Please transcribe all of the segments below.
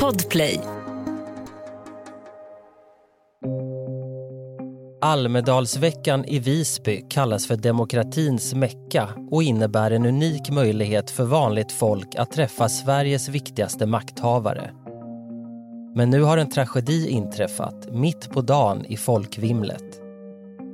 Podplay. Almedalsveckan i Visby kallas för demokratins mecka och innebär en unik möjlighet för vanligt folk att träffa Sveriges viktigaste makthavare. Men nu har en tragedi inträffat mitt på dagen i folkvimlet.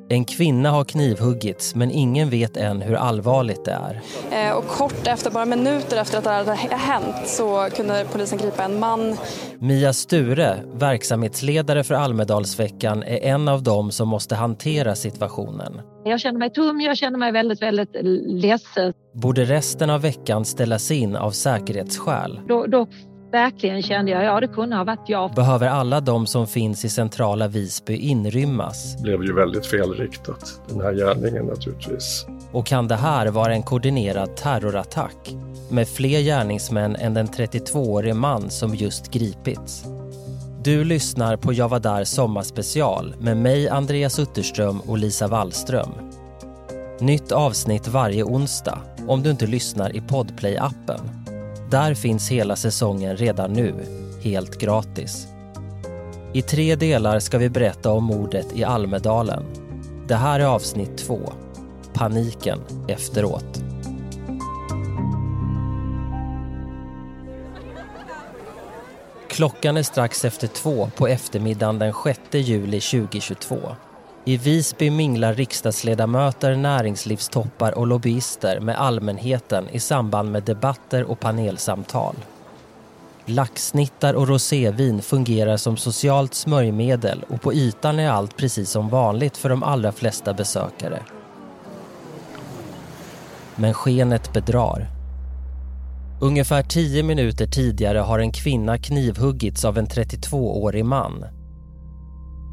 En kvinna har knivhuggits men ingen vet än hur allvarligt det är. Eh, och kort efter, bara minuter efter att det hade hänt så kunde polisen gripa en man. Mia Sture, verksamhetsledare för Almedalsveckan, är en av dem som måste hantera situationen. Jag känner mig tom, jag känner mig väldigt, väldigt ledsen. Borde resten av veckan ställas in av säkerhetsskäl? Då, då verkligen kände jag, ja det kunde ha varit jag. Behöver alla de som finns i centrala Visby inrymmas? Det blev ju väldigt felriktat, den här gärningen naturligtvis. Och kan det här vara en koordinerad terrorattack med fler gärningsmän än den 32-årige man som just gripits? Du lyssnar på Jag var där sommarspecial med mig Andreas Utterström och Lisa Wallström. Nytt avsnitt varje onsdag om du inte lyssnar i Podplay-appen. Där finns hela säsongen redan nu, helt gratis. I tre delar ska vi berätta om mordet i Almedalen. Det här är avsnitt två. Paniken efteråt. Klockan är strax efter två på eftermiddagen den 6 juli 2022. I Visby minglar riksdagsledamöter, näringslivstoppar och lobbyister med allmänheten i samband med debatter och panelsamtal. Laxsnittar och rosévin fungerar som socialt smörjmedel och på ytan är allt precis som vanligt för de allra flesta besökare. Men skenet bedrar. Ungefär tio minuter tidigare har en kvinna knivhuggits av en 32-årig man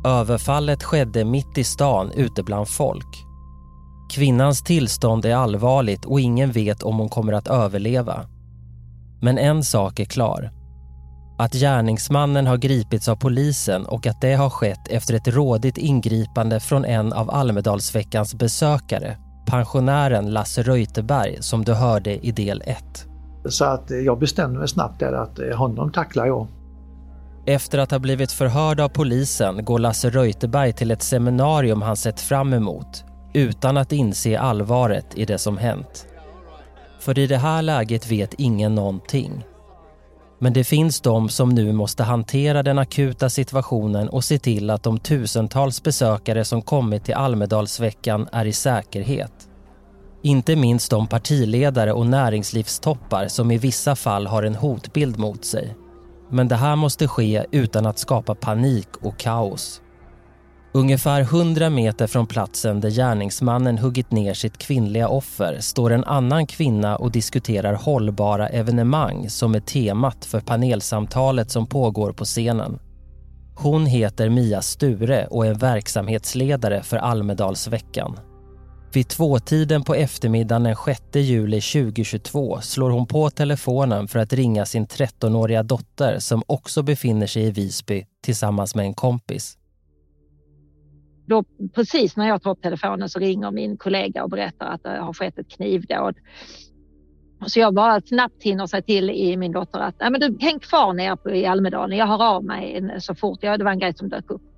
Överfallet skedde mitt i stan ute bland folk. Kvinnans tillstånd är allvarligt och ingen vet om hon kommer att överleva. Men en sak är klar. Att gärningsmannen har gripits av polisen och att det har skett efter ett rådigt ingripande från en av Almedalsveckans besökare, pensionären Lasse Reuterberg som du hörde i del 1. Så att jag bestämde mig snabbt där att eh, honom tacklar jag. Efter att ha blivit förhörd av polisen går Lasse Reuterberg till ett seminarium han sett fram emot utan att inse allvaret i det som hänt. För i det här läget vet ingen någonting. Men det finns de som nu måste hantera den akuta situationen och se till att de tusentals besökare som kommit till Almedalsveckan är i säkerhet. Inte minst de partiledare och näringslivstoppar som i vissa fall har en hotbild mot sig. Men det här måste ske utan att skapa panik och kaos. Ungefär 100 meter från platsen där gärningsmannen huggit ner sitt kvinnliga offer står en annan kvinna och diskuterar hållbara evenemang som är temat för panelsamtalet som pågår på scenen. Hon heter Mia Sture och är verksamhetsledare för Almedalsveckan. Vid tvåtiden på eftermiddagen den 6 juli 2022 slår hon på telefonen för att ringa sin 13-åriga dotter som också befinner sig i Visby tillsammans med en kompis. Då, precis när jag tar upp telefonen så ringer min kollega och berättar att det har skett ett knivdåd. Så jag bara snabbt hinner säga till i min dotter att Nej, men du, häng kvar nere i Almedalen, jag hör av mig så fort. Jag, det var en grej som dök upp.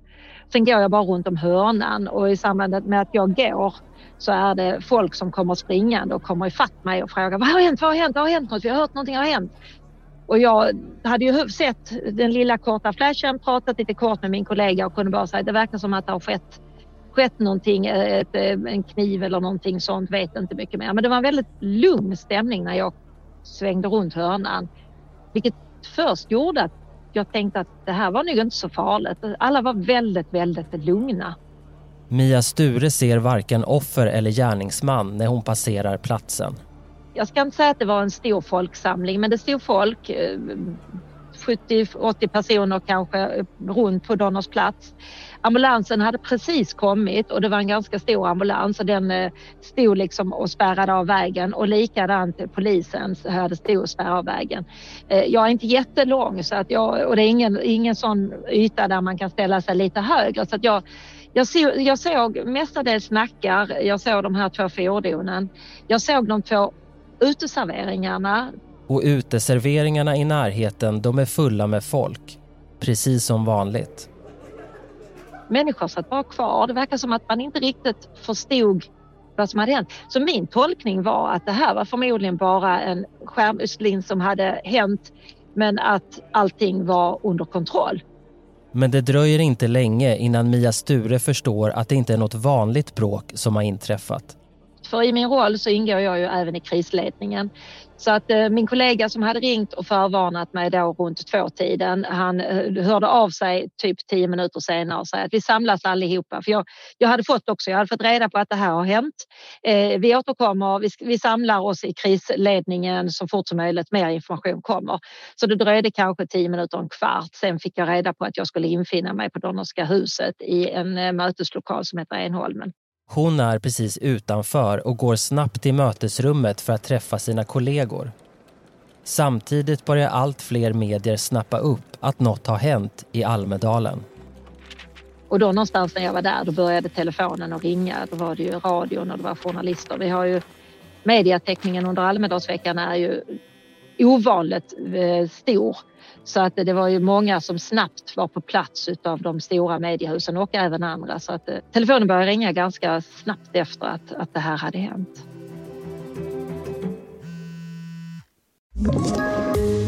Sen går jag bara runt om hörnan och i samband med att jag går så är det folk som kommer springande och kommer ifatt mig och frågar vad har hänt, vad har hänt, vad har hänt något, vi har hört någonting har hänt. Och jag hade ju sett den lilla korta flashen, pratat lite kort med min kollega och kunde bara säga det verkar som att det har skett, skett någonting, ett, eh, en kniv eller någonting sånt, vet inte mycket mer. Men det var en väldigt lugn stämning när jag svängde runt hörnan. Vilket först gjorde att jag tänkte att det här var nog inte så farligt. Alla var väldigt, väldigt lugna. Mia Sture ser varken offer eller gärningsman när hon passerar platsen. Jag ska inte säga att det var en stor folksamling men det stod folk, 70-80 personer kanske runt på Donners plats. Ambulansen hade precis kommit och det var en ganska stor ambulans och den eh, stod liksom och spärrade av vägen och likadant polisen hade stod och spärrade av vägen. Eh, jag är inte jättelång så att jag, och det är ingen, ingen sån yta där man kan ställa sig lite högre så att jag jag, så, jag såg mestadels nackar, jag såg de här två fordonen. Jag såg de två uteserveringarna och uteserveringarna i närheten de är fulla med folk. Precis som vanligt. Människor satt bara kvar. Det verkar som att man inte riktigt förstod vad som hade hänt. Så min tolkning var att det här var förmodligen bara en skärmytsling som hade hänt men att allting var under kontroll. Men det dröjer inte länge innan Mia Sture förstår att det inte är något vanligt bråk som har inträffat. För i min roll så ingår jag ju även i krisledningen. Så att eh, min kollega som hade ringt och förvarnat mig då runt tvåtiden, han eh, hörde av sig typ tio minuter senare och sa att vi samlas allihopa. För jag, jag hade fått också, jag hade fått reda på att det här har hänt. Eh, vi återkommer, vi, vi samlar oss i krisledningen så fort som möjligt, mer information kommer. Så det dröjde kanske tio minuter, en kvart. Sen fick jag reda på att jag skulle infinna mig på Donnerska huset i en eh, möteslokal som heter Enholmen. Hon är precis utanför och går snabbt till mötesrummet för att träffa sina kollegor. Samtidigt börjar allt fler medier snappa upp att något har hänt i Almedalen. Och då någonstans när jag var där, då började telefonen att ringa. Då var det ju radion och det var journalister. Vi har ju mediatäckningen under Almedalsveckan är ju ovanligt eh, stor. Så att det var ju många som snabbt var på plats av de stora mediehusen och även andra. Så att eh, telefonen började ringa ganska snabbt efter att, att det här hade hänt.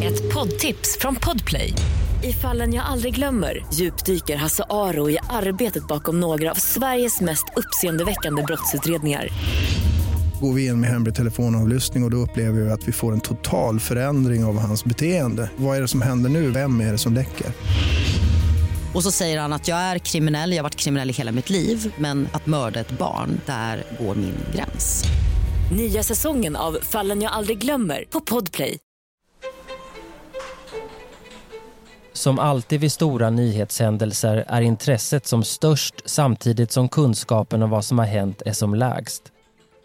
Ett poddtips från Podplay. I fallen jag aldrig glömmer djupdyker Hasse Aro i arbetet bakom några av Sveriges mest uppseendeväckande brottsutredningar går vi in med hemlig telefonavlyssning och, och då upplever vi att vi får en total förändring av hans beteende. Vad är det som händer nu? Vem är det som läcker? Och så säger han att jag är kriminell, jag har varit kriminell i hela mitt liv men att mörda ett barn, där går min gräns. Nya säsongen av Fallen jag aldrig glömmer på Podplay. Som alltid vid stora nyhetshändelser är intresset som störst samtidigt som kunskapen om vad som har hänt är som lägst.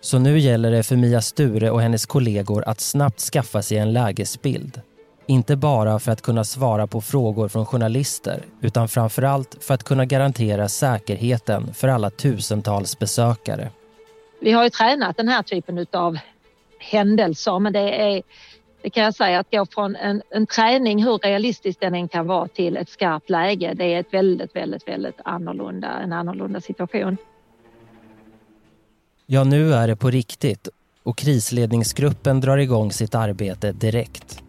Så nu gäller det för Mia Sture och hennes kollegor att snabbt skaffa sig en lägesbild. Inte bara för att kunna svara på frågor från journalister utan framförallt för att kunna garantera säkerheten för alla tusentals besökare. Vi har ju tränat den här typen av händelser men det är det kan jag säga att gå från en, en träning, hur realistisk den än kan vara, till ett skarpt läge. Det är ett väldigt, väldigt, väldigt annorlunda, en annorlunda situation. Ja, nu är det på riktigt och krisledningsgruppen drar igång sitt arbete direkt.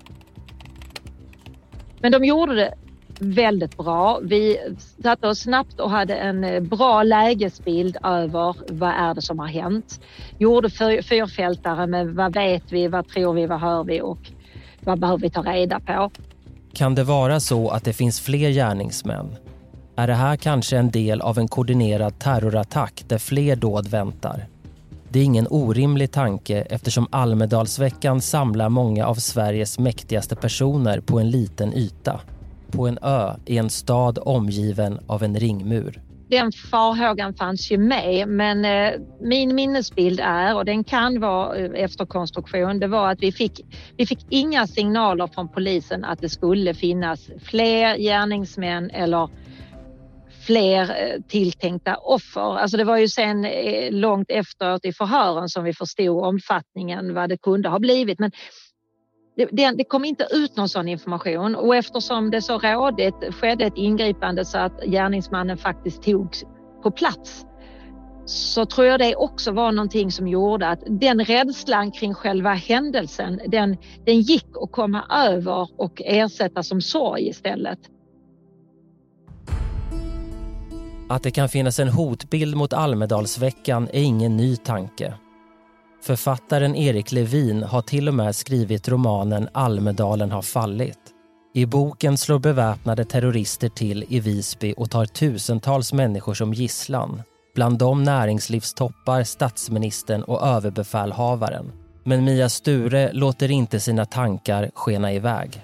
Men de gjorde det väldigt bra. Vi satte oss snabbt och hade en eh, bra lägesbild över vad är det som har hänt. Gjorde fyrfältare med vad vet vi, vad tror vi, vad hör vi och vad behöver vi ta reda på. Kan det vara så att det finns fler gärningsmän? Är det här kanske en del av en koordinerad terrorattack där fler dåd väntar? Det är ingen orimlig tanke eftersom Almedalsveckan samlar många av Sveriges mäktigaste personer på en liten yta. På en ö i en stad omgiven av en ringmur. Den farhågan fanns ju med men eh, min minnesbild är, och den kan vara eh, efterkonstruktion, det var att vi fick, vi fick inga signaler från polisen att det skulle finnas fler gärningsmän eller fler eh, tilltänkta offer. Alltså det var ju sen eh, långt efteråt i förhören som vi förstod omfattningen vad det kunde ha blivit. Men det, det, det, kom inte ut någon sån information och eftersom det så rådigt skedde ett ingripande så att gärningsmannen faktiskt togs på plats så tror jag det också var någonting som gjorde att den rädslan kring själva händelsen, den, den gick att komma över och ersätta som sorg istället. Att det kan finnas en hotbild mot Almedalsveckan är ingen ny tanke. Författaren Erik Levin har till och med skrivit romanen Almedalen har fallit. I boken slår beväpnade terrorister till i Visby och tar tusentals människor som gisslan. Bland dem näringslivstoppar, statsministern och överbefälhavaren. Men Mia Sture låter inte sina tankar skena iväg.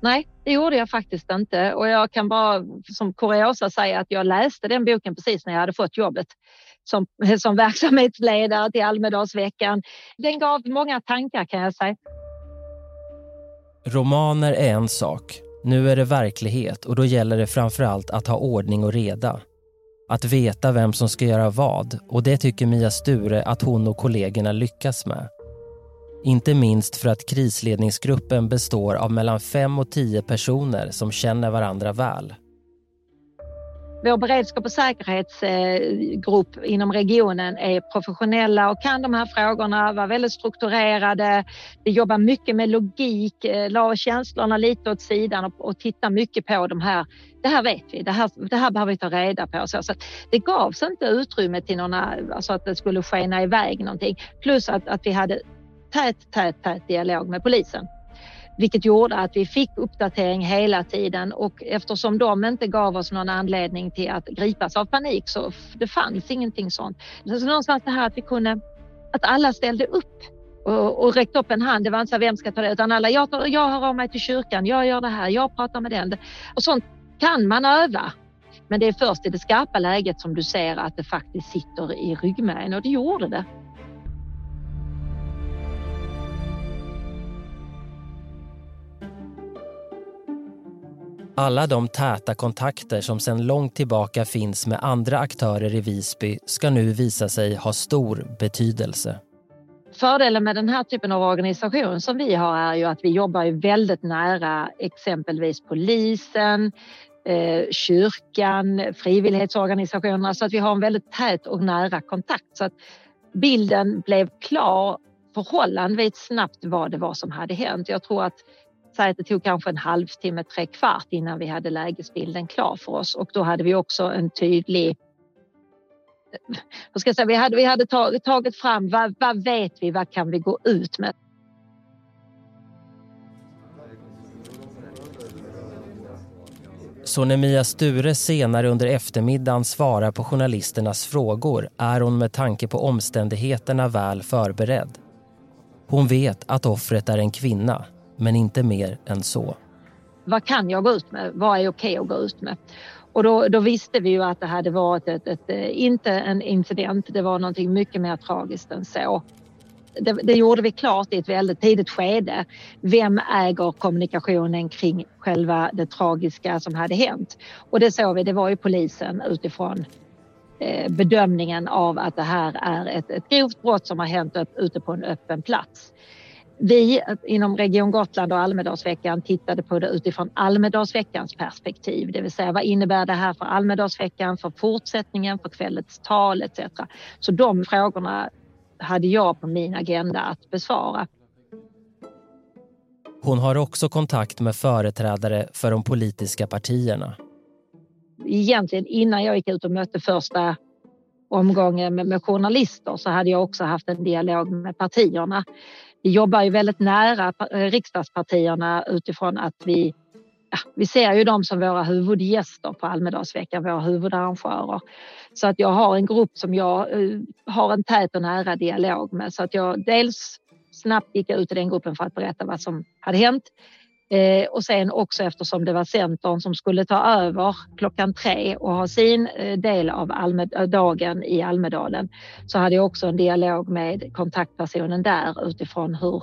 Nej, det gjorde jag faktiskt inte och jag kan bara som kuriosa säga att jag läste den boken precis när jag hade fått jobbet som, som verksamhetsledare till Almedalsveckan. Den gav många tankar kan jag säga. Romaner är en sak. Nu är det verklighet och då gäller det framför allt att ha ordning och reda. Att veta vem som ska göra vad och det tycker Mia Sture att hon och kollegorna lyckas med. Inte minst för att krisledningsgruppen består av mellan fem och tio personer som känner varandra väl. Vår beredskap och säkerhetsgrupp eh, inom regionen är professionella och kan de här frågorna, var väldigt strukturerade. Vi jobbar mycket med logik, eh, la känslorna lite åt sidan och, och tittar mycket på de här. Det här vet vi, det här, det här behöver vi ta reda på. Så, så det gavs inte utrymme till några, alltså att det skulle skena iväg någonting. Plus att, att vi hade tät, tät, tät dialog med polisen vilket gjorde att vi fick uppdatering hela tiden och eftersom de inte gav oss någon anledning till att gripas av panik så det fanns ingenting sånt. Så någonstans det här att vi kunde, att alla ställde upp och, och räckte upp en hand. Det var inte så vem ska ta det utan alla, jag, jag hör av mig till kyrkan, jag gör det här, jag pratar med den. Och sånt kan man öva. Men det är först i det skarpa läget som du ser att det faktiskt sitter i ryggmärgen och det gjorde det. Alla de täta kontakter som sedan långt tillbaka finns med andra aktörer i Visby ska nu visa sig ha stor betydelse. Fördelen med den här typen av organisation som vi har är ju att vi jobbar väldigt nära exempelvis polisen, eh, kyrkan, frivillighetsorganisationerna så att vi har en väldigt tät och nära kontakt. Så att bilden blev klar förhållandevis snabbt vad det var som hade hänt. Jag tror att säga att det tog kanske en halvtimme, tre kvart innan vi hade lägesbilden klar för oss och då hade vi också en tydlig jag ska säga, vi hade, vi hade tagit fram vad, vad vet vi, vad kan vi gå ut med? Så när Mia Sture senare under eftermiddagen svarar på journalisternas frågor är hon med tanke på omständigheterna väl förberedd. Hon vet att offret är en kvinna men inte mer än så. Vad kan jag gå ut med? Vad är okej att gå ut med? Och då, då, visste vi ju att det hade varit ett, ett, eh, inte en incident, det var någonting mycket mer tragiskt än så. Det, det, gjorde vi klart i ett väldigt tidigt skede. Vem äger kommunikationen kring själva det tragiska som hade hänt? Och det såg vi, det var ju polisen utifrån eh, bedömningen av att det här är ett, ett grovt brott som har hänt upp, ute på en öppen plats. Vi inom Region Gotland och Almedalsveckan tittade på det utifrån Almedalsveckans perspektiv, det vill säga vad innebär det här för Almedalsveckan, för fortsättningen, för kvällens tal etc. Så de frågorna hade jag på min agenda att besvara. Hon har också kontakt med företrädare för de politiska partierna. Egentligen innan jag gick ut och mötte första omgången med, med journalister så hade jag också haft en dialog med partierna vi jobbar ju väldigt nära eh, riksdagspartierna utifrån att vi Ja, vi ser ju dem som våra huvudgäster på Almedalsveckan, våra huvudarrangörer. Så att jag har en grupp som jag uh, har en tät och nära dialog med. Så att jag dels snabbt gick ut i den gruppen för att berätta vad som hade hänt. Eh, och sen också eftersom det var Centern som skulle ta över klockan tre och ha sin eh, del av Almed eh, dagen i Almedalen så hade jag också en dialog med kontaktpersonen där utifrån hur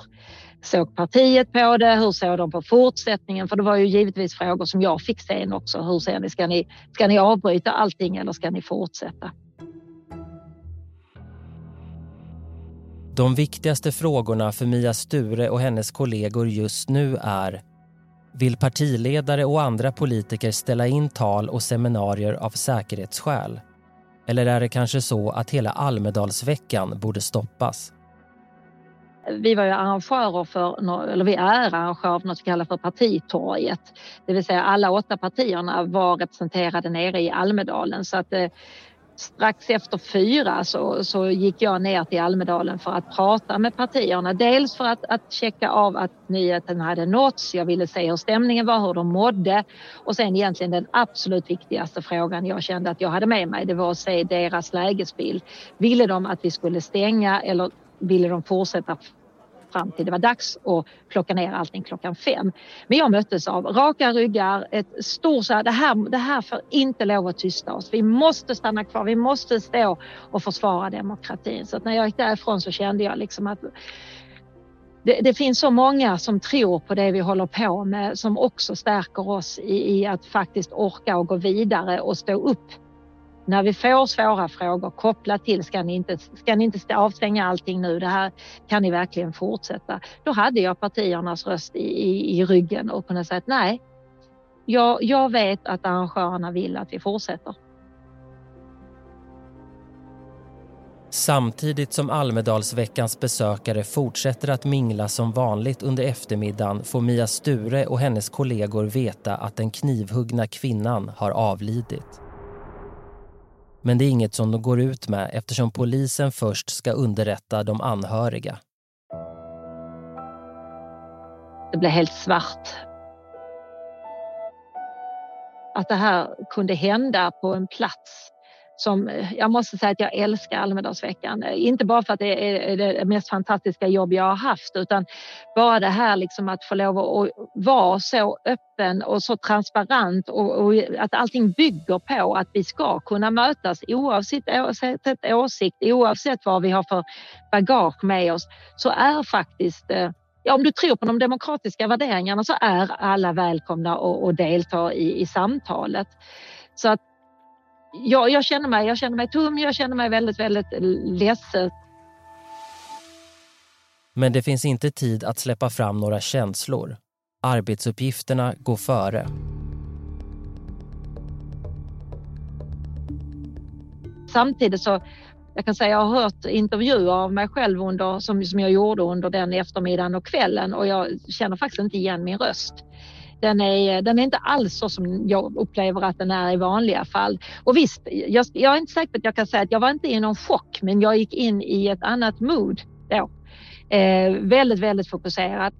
såg partiet på det? Hur såg de på fortsättningen? För det var ju givetvis frågor som jag fick sen också. Hur ser ni? Ska ni, ska ni avbryta allting eller ska ni fortsätta? De viktigaste frågorna för Mia Sture och hennes kollegor just nu är vill partiledare och andra politiker ställa in tal och seminarier av säkerhetsskäl? Eller är det kanske så att hela Almedalsveckan borde stoppas? Vi var ju arrangörer för, eller vi är arrangörer för något vi kallar för partitorget. Det vill säga alla åtta partierna var representerade nere i Almedalen så att eh, strax efter fyra så, så gick jag ner till Almedalen för att prata med partierna. Dels för att, att checka av att nyheten hade nåtts. Jag ville se hur stämningen var, hur de mådde och sen egentligen den absolut viktigaste frågan jag kände att jag hade med mig. Det var att se deras lägesbild. Ville de att vi skulle stänga eller ville de fortsätta fram till det var dags att plocka ner allting klockan fem. Men jag möttes av raka ryggar, ett stort så här, det här, det här får inte lov att tysta oss. Vi måste stanna kvar, vi måste stå och försvara demokratin. Så när jag gick därifrån så kände jag liksom att det, det, finns så många som tror på det vi håller på med som också stärker oss i, i att faktiskt orka och gå vidare och stå upp när vi får svåra frågor kopplat till ska ni inte, ska ni inte avstänga allting nu, det här kan ni verkligen fortsätta. Då hade jag partiernas röst i, i, i ryggen och kunde säga att nej, jag, jag vet att arrangörerna vill att vi fortsätter. Samtidigt som Almedalsveckans besökare fortsätter att mingla som vanligt under eftermiddagen får Mia Sture och hennes kollegor veta att den knivhuggna kvinnan har avlidit. Men det är inget som de går ut med eftersom polisen först ska underrätta de anhöriga. Det blev helt svart. Att det här kunde hända på en plats som eh, jag måste säga att jag älskar Almedalsveckan. Eh, inte bara för att det är det mest fantastiska jobb jag har haft utan bara det här liksom att få lov att vara så öppen och så transparent och, och att allting bygger på att vi ska kunna mötas oavsett, oavsett åsikt, oavsett vad vi har för bagage med oss så är faktiskt eh, Ja, om du tror på de demokratiska värderingarna så är alla välkomna att delta i, i samtalet. Så att jag, jag, känner mig, jag känner mig tom, jag känner mig väldigt, väldigt ledsen. Men det finns inte tid att släppa fram några känslor. Arbetsuppgifterna går före. Samtidigt så, jag kan säga jag har hört intervjuer av mig själv under, som, som jag gjorde under den eftermiddagen och kvällen och jag känner faktiskt inte igen min röst. Den är, den är inte alls så som jag upplever att den är i vanliga fall. Och visst, jag, jag är inte säker på att jag kan säga att jag var inte i någon chock, men jag gick in i ett annat mood då. Eh, väldigt, väldigt fokuserad.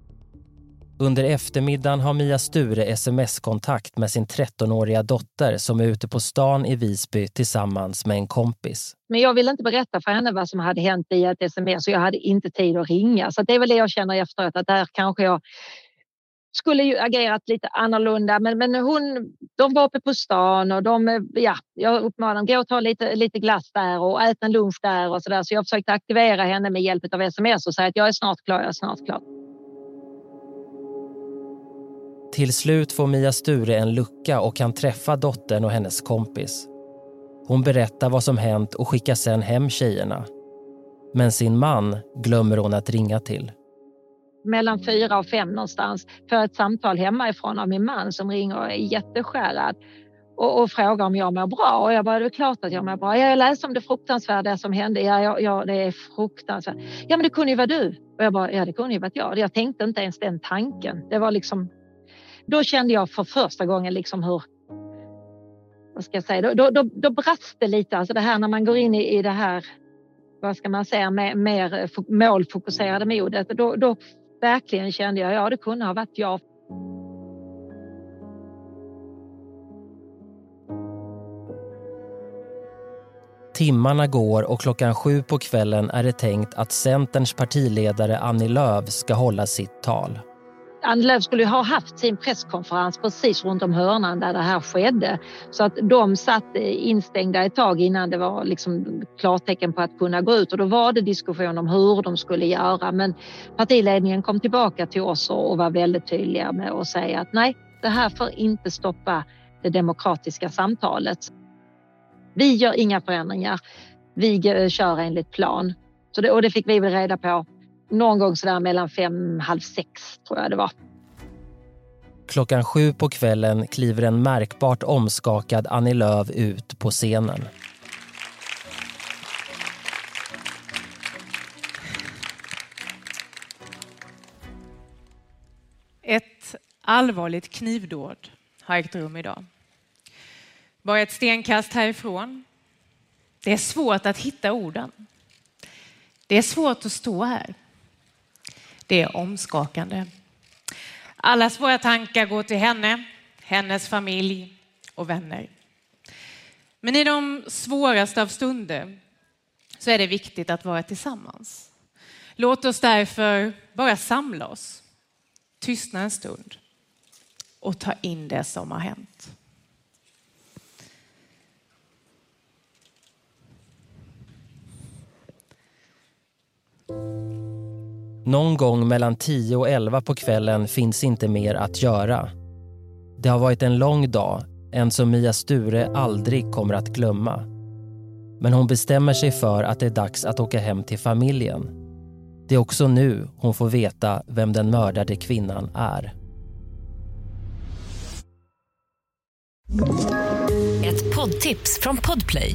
Under eftermiddagen har Mia Sture sms-kontakt med sin 13-åriga dotter som är ute på stan i Visby tillsammans med en kompis. Men jag ville inte berätta för henne vad som hade hänt i ett sms och jag hade inte tid att ringa. Så det är väl det jag känner efteråt att där kanske jag skulle ju agerat lite annorlunda men, men hon, de var uppe på stan och de, eh, ja, jag uppmanade dem gå och ta lite, lite glass där och äta en lunch där och så där. Så jag försökte aktivera henne med hjälp av sms och säga att jag är snart klar, jag är snart klar. Till slut får Mia Sture en lucka och kan träffa dottern och hennes kompis. Hon berättar vad som hänt och skickar sen hem tjejerna. Men sin man glömmer hon att ringa till mellan fyra och fem någonstans får ett samtal hemifrån av min man som ringer och är jätteskärrad och, och frågar om jag mår bra. Och jag bara, det är klart att jag mår bra. Jag läste om det fruktansvärda som hände. Ja, ja, ja, det är fruktansvärt. Ja, men det kunde ju vara du. Och jag bara, ja, det kunde ju varit jag. Jag tänkte inte ens den tanken. Det var liksom, då kände jag för första gången liksom hur, vad ska jag säga, då, då, då brast det lite. Alltså det här när man går in i, i det här, vad ska man säga, mer, mer målfokuserade modet. Då, då verkligen kände jag, ja det kunde ha varit jag. Timmarna går och klockan sju på kvällen är det tänkt att Centerns partiledare Annie Lööf ska hålla sitt tal. Annie Lööf skulle ha haft sin presskonferens precis runt om hörnan där det här skedde. Så att de satt eh, instängda ett tag innan det var liksom klartecken på att kunna gå ut och då var det diskussion om hur de skulle göra. Men partiledningen kom tillbaka till oss och var väldigt tydliga med att säga att nej, det här får inte stoppa det demokratiska samtalet. Vi gör inga förändringar. Vi eh, kör enligt plan. Så det, och det fick vi väl reda på någon gång sådär mellan fem halv sex tror jag det var. Klockan sju på kvällen kliver en märkbart omskakad Annie Lööf ut på scenen. Ett allvarligt knivdåd har ägt rum idag. Bara ett stenkast härifrån. Det är svårt att hitta orden. Det är svårt att stå här. Det är omskakande. Allas våra tankar går till henne, hennes familj och vänner. Men i de svåraste av stunder så är det viktigt att vara tillsammans. Låt oss därför bara samla oss, tystna en stund och ta in det som har hänt. Någon gång mellan 10 och 11 på kvällen finns inte mer att göra. Det har varit en lång dag, en som Mia Sture aldrig kommer att glömma. Men hon bestämmer sig för att det är dags att åka hem till familjen. Det är också nu hon får veta vem den mördade kvinnan är. Ett poddtips från Podplay.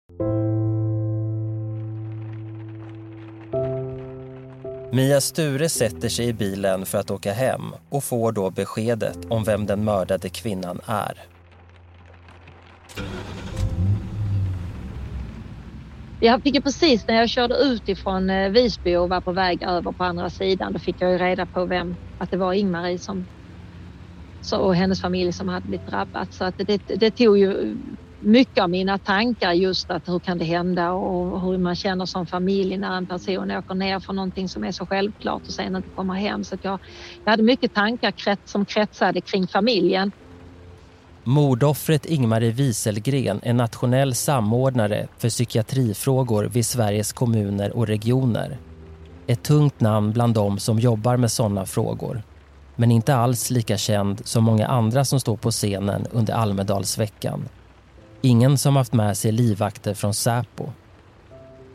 Mia Sture sätter sig i bilen för att åka hem och får då beskedet om vem den mördade kvinnan är. Jag fick ju precis när jag körde ut ifrån eh, Visby och var på väg över på andra sidan, då fick jag ju reda på vem, att det var Ingmarie som, och hennes familj som hade blivit drabbat. Så att det, det tog ju mycket av mina tankar just att hur kan det hända och hur man känner som familj när en person åker ner för någonting som är så självklart och sen inte kommer hem. Så jag, jag hade mycket tankar som kretsade kring familjen. Mordoffret Ingmarie Wieselgren är nationell samordnare för psykiatrifrågor vid Sveriges kommuner och regioner. Ett tungt namn bland de som jobbar med sådana frågor. Men inte alls lika känd som många andra som står på scenen under Almedalsveckan. Ingen som haft med sig livvakter från Säpo.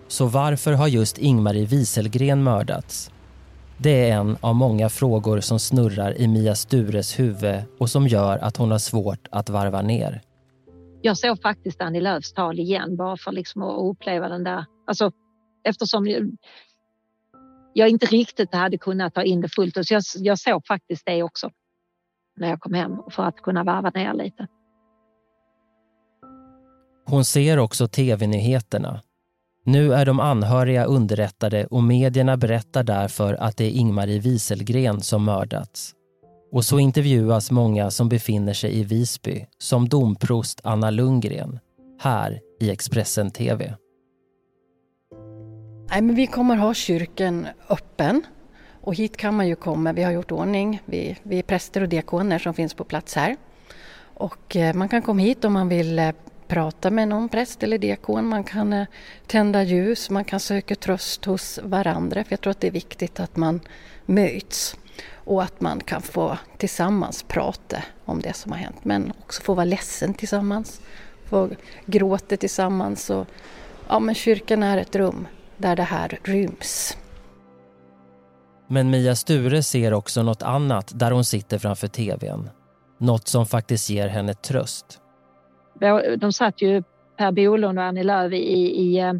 Så varför har just Ingmarie Wieselgren mördats? Det är en av många frågor som snurrar i Mia Stures huvud och som gör att hon har svårt att varva ner. Jag såg faktiskt Annie Lööfs tal igen bara för liksom att uppleva den där... Alltså, eftersom jag inte riktigt hade kunnat ta in det fullt ut. Så jag, jag såg faktiskt det också när jag kom hem för att kunna varva ner lite. Hon ser också tv-nyheterna. Nu är de anhöriga underrättade och medierna berättar därför att det är Ingmarie Wieselgren som mördats. Och så intervjuas många som befinner sig i Visby, som domprost Anna Lundgren, här i Expressen TV. Nej, men vi kommer ha kyrkan öppen och hit kan man ju komma. Vi har gjort ordning, vi, vi är präster och diakoner som finns på plats här. Och eh, man kan komma hit om man vill eh, prata med någon präst eller diakon, man kan eh, tända ljus, man kan söka tröst hos varandra. För jag tror att det är viktigt att man möts och att man kan få tillsammans prata om det som har hänt. Men också få vara ledsen tillsammans, få gråta tillsammans. Och, ja, men kyrkan är ett rum där det här ryms. Men Mia Sture ser också något annat där hon sitter framför tvn. Något som faktiskt ger henne tröst de satt ju Per Bolund och Annie Lööf i, i eh,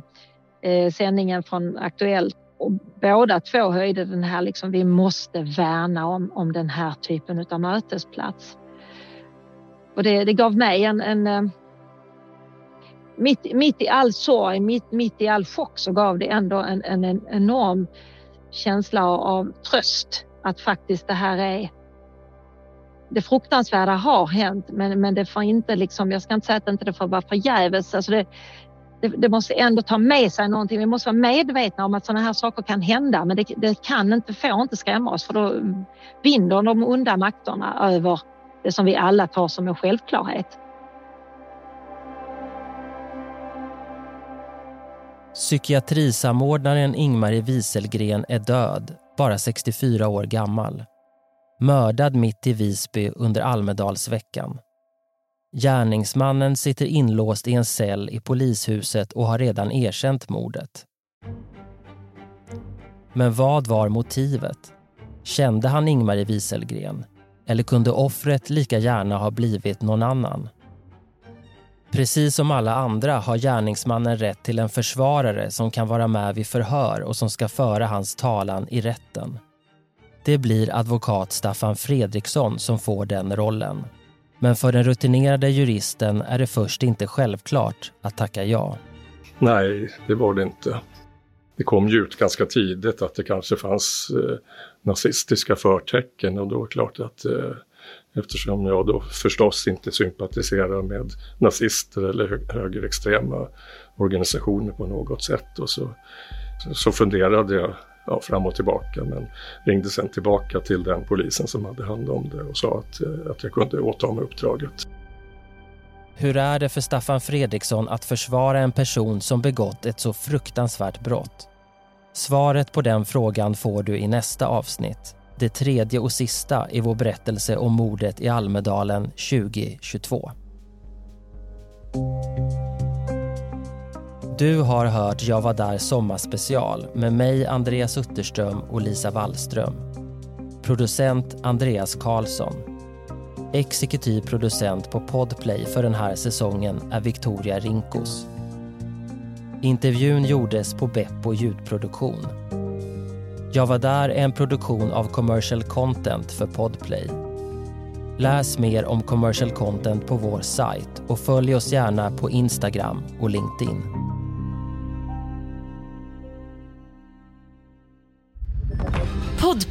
eh, sändningen från Aktuellt och båda två höjde den här liksom, vi måste värna om, om den här typen av mötesplats. Och det, det gav mig en, en eh, mitt, mitt i all sorg, mitt, mitt i all chock så gav det ändå en, en, en enorm känsla av tröst att faktiskt det här är det fruktansvärda har hänt men, men det får inte liksom, jag ska inte säga att det inte får vara förgäves. Alltså det, det, det, måste ändå ta med sig någonting. Vi måste vara medvetna om att sådana här saker kan hända men det, det kan inte, får inte skrämma oss för då vinner de onda makterna över det som vi alla tar som en självklarhet. Psykiatrisamordnaren Ingmarie Wieselgren är död, bara 64 år gammal mördad mitt i Visby under Almedalsveckan. Gärningsmannen sitter inlåst i en cell i polishuset och har redan erkänt mordet. Men vad var motivet? Kände han Ingmarie Wieselgren? Eller kunde offret lika gärna ha blivit någon annan? Precis som alla andra har gärningsmannen rätt till en försvarare som kan vara med vid förhör och som ska föra hans talan i rätten. Det blir advokat Staffan Fredriksson som får den rollen. Men för den rutinerade juristen är det först inte självklart att tacka ja. Nej, det var det inte. Det kom ju ut ganska tidigt att det kanske fanns eh, nazistiska förtecken och då är det klart att eh, eftersom jag då förstås inte sympatiserar med nazister eller högerextrema organisationer på något sätt och så Så funderade jag ja, fram och tillbaka men ringde sen tillbaka till den polisen som hade hand om det och sa att, eh, att jag kunde åta mig uppdraget. Hur är det för Staffan Fredriksson att försvara en person som begått ett så fruktansvärt brott? Svaret på den frågan får du i nästa avsnitt. Det tredje och sista i vår berättelse om mordet i Almedalen 2022. Du har hört Jag var där sommarspecial med mig Andreas Utterström och Lisa Wallström. Producent Andreas Karlsson. Exekutiv producent på Podplay för den här säsongen är Victoria Rinkos. Intervjun gjordes på Beppo ljudproduktion. Jag var där är en produktion av Commercial Content för Podplay. Läs mer om commercial content på vår sajt och följ oss gärna på Instagram och LinkedIn.